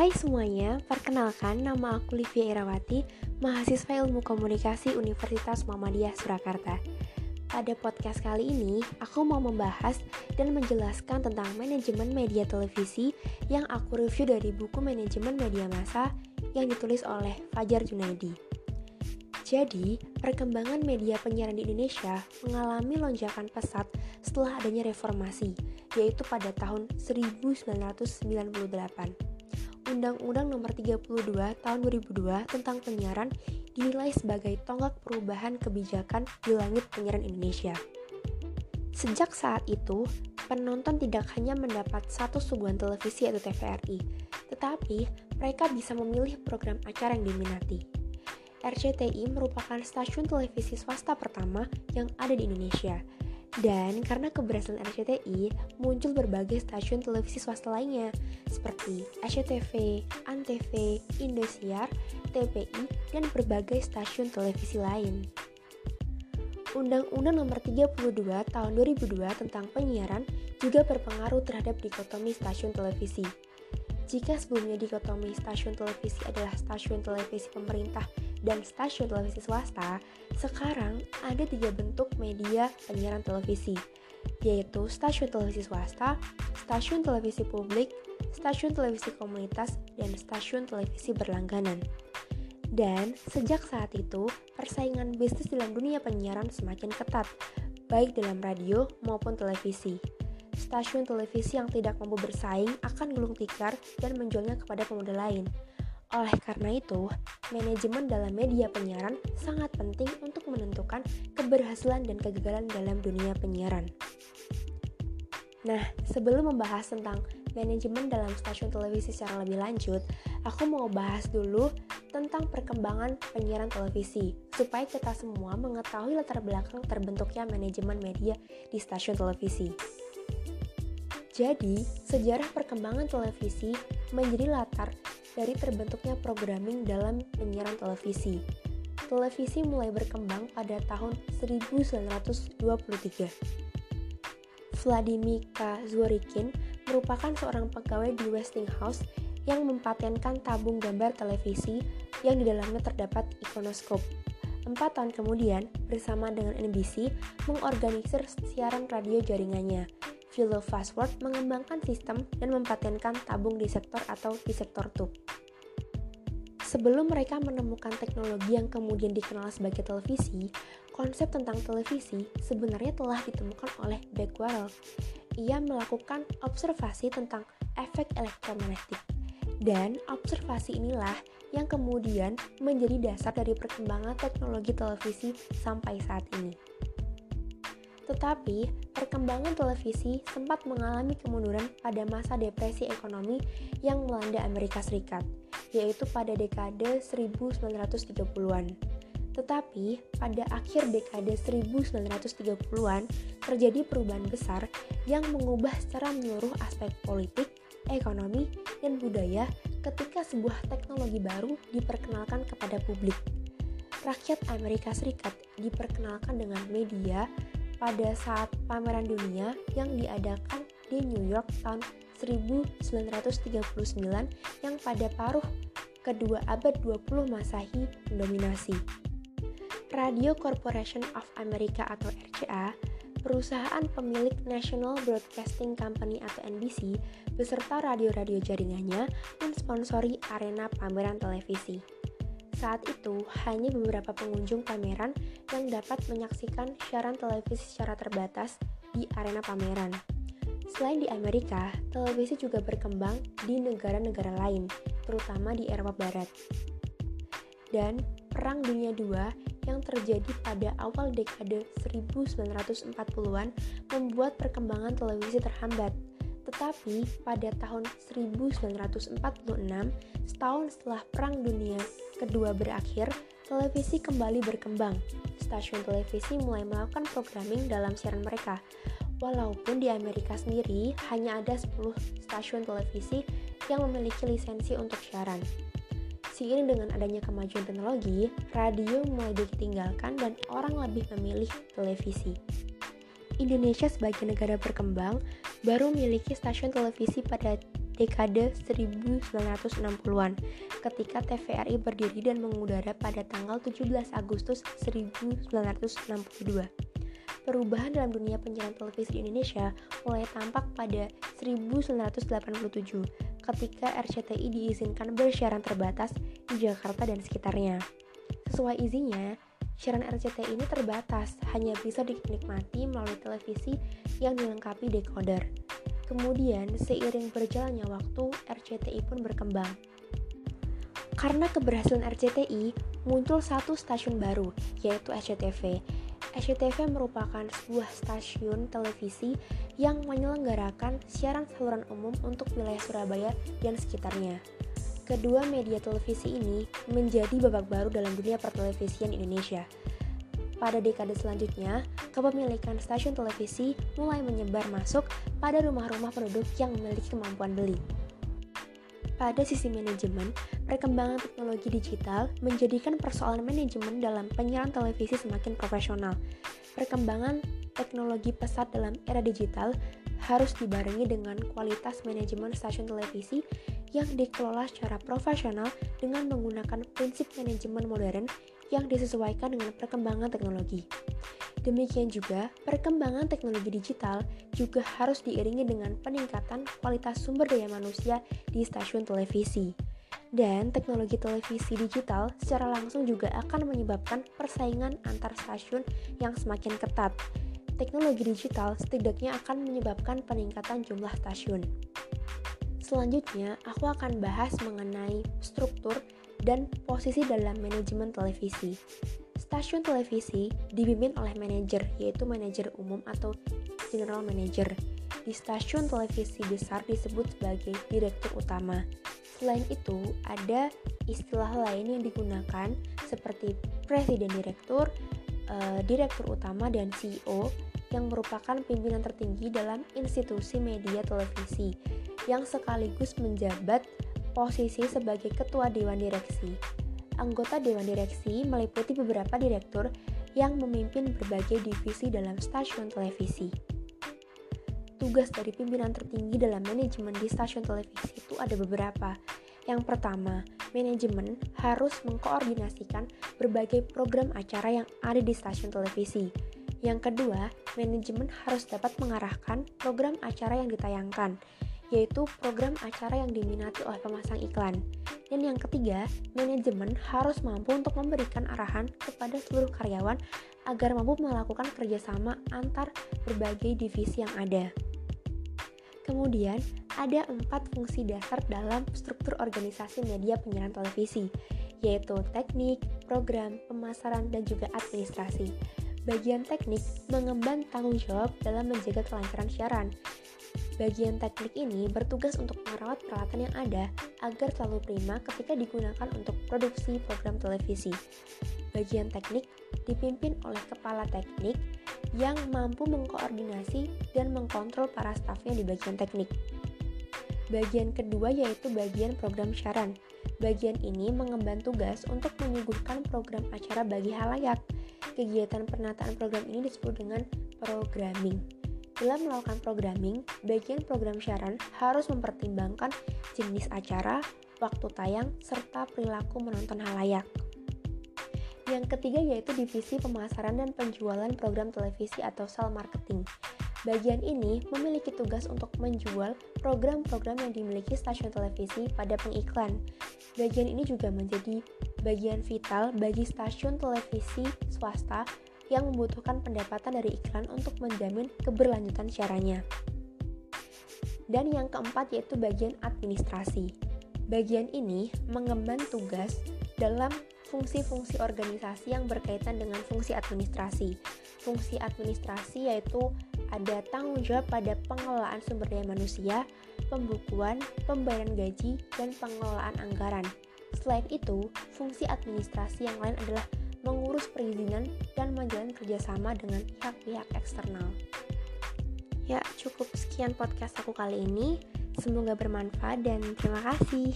Hai semuanya, perkenalkan nama aku Livia Irawati, mahasiswa ilmu komunikasi Universitas Muhammadiyah Surakarta. Pada podcast kali ini, aku mau membahas dan menjelaskan tentang manajemen media televisi yang aku review dari buku Manajemen Media Massa yang ditulis oleh Fajar Junaidi. Jadi, perkembangan media penyiaran di Indonesia mengalami lonjakan pesat setelah adanya reformasi, yaitu pada tahun 1998. Undang-Undang Nomor 32 Tahun 2002 tentang penyiaran dinilai sebagai tonggak perubahan kebijakan di langit penyiaran Indonesia. Sejak saat itu, penonton tidak hanya mendapat satu suguhan televisi atau TVRI, tetapi mereka bisa memilih program acara yang diminati. RCTI merupakan stasiun televisi swasta pertama yang ada di Indonesia, dan karena keberhasilan RCTI, muncul berbagai stasiun televisi swasta lainnya seperti SCTV, ANTV, Indosiar, TPI, dan berbagai stasiun televisi lain. Undang-Undang Nomor 32 Tahun 2002 tentang penyiaran juga berpengaruh terhadap dikotomi stasiun televisi. Jika sebelumnya dikotomi stasiun televisi adalah stasiun televisi pemerintah dan stasiun televisi swasta, sekarang ada tiga bentuk media penyiaran televisi, yaitu stasiun televisi swasta, stasiun televisi publik, stasiun televisi komunitas, dan stasiun televisi berlangganan. Dan sejak saat itu, persaingan bisnis dalam dunia penyiaran semakin ketat, baik dalam radio maupun televisi. Stasiun televisi yang tidak mampu bersaing akan gulung tikar dan menjualnya kepada pemuda lain. Oleh karena itu, manajemen dalam media penyiaran sangat penting untuk menentukan keberhasilan dan kegagalan dalam dunia penyiaran. Nah, sebelum membahas tentang manajemen dalam stasiun televisi secara lebih lanjut, aku mau bahas dulu tentang perkembangan penyiaran televisi, supaya kita semua mengetahui latar belakang terbentuknya manajemen media di stasiun televisi. Jadi, sejarah perkembangan televisi menjadi latar dari terbentuknya programming dalam penyiaran televisi. Televisi mulai berkembang pada tahun 1923. Vladimir K. Zworykin merupakan seorang pegawai di Westinghouse yang mempatenkan tabung gambar televisi yang di dalamnya terdapat ikonoskop. Empat tahun kemudian, bersama dengan NBC, mengorganisir siaran radio jaringannya, Philo Fastword mengembangkan sistem dan mempatenkan tabung di sektor atau di sektor tube. Sebelum mereka menemukan teknologi yang kemudian dikenal sebagai televisi, konsep tentang televisi sebenarnya telah ditemukan oleh Becquerel. Ia melakukan observasi tentang efek elektromagnetik. Dan observasi inilah yang kemudian menjadi dasar dari perkembangan teknologi televisi sampai saat ini. Tetapi, perkembangan televisi sempat mengalami kemunduran pada masa depresi ekonomi yang melanda Amerika Serikat, yaitu pada dekade 1930-an. Tetapi, pada akhir dekade 1930-an, terjadi perubahan besar yang mengubah secara menyeluruh aspek politik, ekonomi, dan budaya ketika sebuah teknologi baru diperkenalkan kepada publik. Rakyat Amerika Serikat diperkenalkan dengan media pada saat pameran dunia yang diadakan di New York tahun 1939 yang pada paruh kedua abad 20 Masehi mendominasi. Radio Corporation of America atau RCA, perusahaan pemilik National Broadcasting Company atau NBC, beserta radio-radio jaringannya mensponsori arena pameran televisi. Saat itu, hanya beberapa pengunjung pameran yang dapat menyaksikan siaran televisi secara terbatas di arena pameran. Selain di Amerika, televisi juga berkembang di negara-negara lain, terutama di Eropa Barat. Dan Perang Dunia II yang terjadi pada awal dekade 1940-an membuat perkembangan televisi terhambat. Tetapi pada tahun 1946, setahun setelah Perang Dunia kedua berakhir, televisi kembali berkembang. Stasiun televisi mulai melakukan programming dalam siaran mereka. Walaupun di Amerika sendiri hanya ada 10 stasiun televisi yang memiliki lisensi untuk siaran. Seiring dengan adanya kemajuan teknologi, radio mulai ditinggalkan dan orang lebih memilih televisi. Indonesia sebagai negara berkembang baru memiliki stasiun televisi pada dekade 1960-an ketika TVRI berdiri dan mengudara pada tanggal 17 Agustus 1962. Perubahan dalam dunia penyiaran televisi di Indonesia mulai tampak pada 1987 ketika RCTI diizinkan bersiaran terbatas di Jakarta dan sekitarnya. Sesuai izinnya, siaran RCTI ini terbatas, hanya bisa dinikmati melalui televisi yang dilengkapi decoder. Kemudian, seiring berjalannya waktu, RCTI pun berkembang. Karena keberhasilan RCTI, muncul satu stasiun baru, yaitu SCTV. SCTV merupakan sebuah stasiun televisi yang menyelenggarakan siaran saluran umum untuk wilayah Surabaya dan sekitarnya. Kedua media televisi ini menjadi babak baru dalam dunia pertelevisian Indonesia. Pada dekade selanjutnya, kepemilikan stasiun televisi mulai menyebar masuk pada rumah-rumah penduduk yang memiliki kemampuan beli. Pada sisi manajemen, perkembangan teknologi digital menjadikan persoalan manajemen dalam penyiaran televisi semakin profesional. Perkembangan teknologi pesat dalam era digital harus dibarengi dengan kualitas manajemen stasiun televisi yang dikelola secara profesional dengan menggunakan prinsip manajemen modern yang disesuaikan dengan perkembangan teknologi. Demikian juga, perkembangan teknologi digital juga harus diiringi dengan peningkatan kualitas sumber daya manusia di stasiun televisi. Dan teknologi televisi digital secara langsung juga akan menyebabkan persaingan antar stasiun yang semakin ketat. Teknologi digital setidaknya akan menyebabkan peningkatan jumlah stasiun. Selanjutnya, aku akan bahas mengenai struktur dan posisi dalam manajemen televisi. Stasiun televisi dipimpin oleh manajer, yaitu manajer umum atau general manager. Di stasiun televisi besar disebut sebagai direktur utama. Selain itu, ada istilah lain yang digunakan seperti presiden direktur, uh, direktur utama, dan CEO yang merupakan pimpinan tertinggi dalam institusi media televisi yang sekaligus menjabat posisi sebagai ketua dewan direksi. Anggota dewan direksi meliputi beberapa direktur yang memimpin berbagai divisi dalam stasiun televisi. Tugas dari pimpinan tertinggi dalam manajemen di stasiun televisi itu ada beberapa. Yang pertama, manajemen harus mengkoordinasikan berbagai program acara yang ada di stasiun televisi. Yang kedua, manajemen harus dapat mengarahkan program acara yang ditayangkan yaitu program acara yang diminati oleh pemasang iklan. Dan yang ketiga, manajemen harus mampu untuk memberikan arahan kepada seluruh karyawan agar mampu melakukan kerjasama antar berbagai divisi yang ada. Kemudian, ada empat fungsi dasar dalam struktur organisasi media penyiaran televisi, yaitu teknik, program, pemasaran, dan juga administrasi. Bagian teknik mengemban tanggung jawab dalam menjaga kelancaran siaran, Bagian teknik ini bertugas untuk merawat peralatan yang ada agar selalu prima ketika digunakan untuk produksi program televisi. Bagian teknik dipimpin oleh kepala teknik yang mampu mengkoordinasi dan mengkontrol para stafnya di bagian teknik. Bagian kedua yaitu bagian program siaran. Bagian ini mengemban tugas untuk menyuguhkan program acara bagi halayak. Kegiatan penataan program ini disebut dengan programming. Dalam melakukan programming, bagian program siaran harus mempertimbangkan jenis acara, waktu tayang, serta perilaku menonton halayak. Yang ketiga yaitu divisi pemasaran dan penjualan program televisi atau sel marketing. Bagian ini memiliki tugas untuk menjual program-program yang dimiliki stasiun televisi pada pengiklan. Bagian ini juga menjadi bagian vital bagi stasiun televisi swasta yang membutuhkan pendapatan dari iklan untuk menjamin keberlanjutan siarannya. Dan yang keempat yaitu bagian administrasi. Bagian ini mengemban tugas dalam fungsi-fungsi organisasi yang berkaitan dengan fungsi administrasi. Fungsi administrasi yaitu ada tanggung jawab pada pengelolaan sumber daya manusia, pembukuan, pembayaran gaji, dan pengelolaan anggaran. Selain itu, fungsi administrasi yang lain adalah mengurus perizinan, dan menjalin kerjasama dengan pihak-pihak eksternal. Ya, cukup sekian podcast aku kali ini. Semoga bermanfaat dan terima kasih.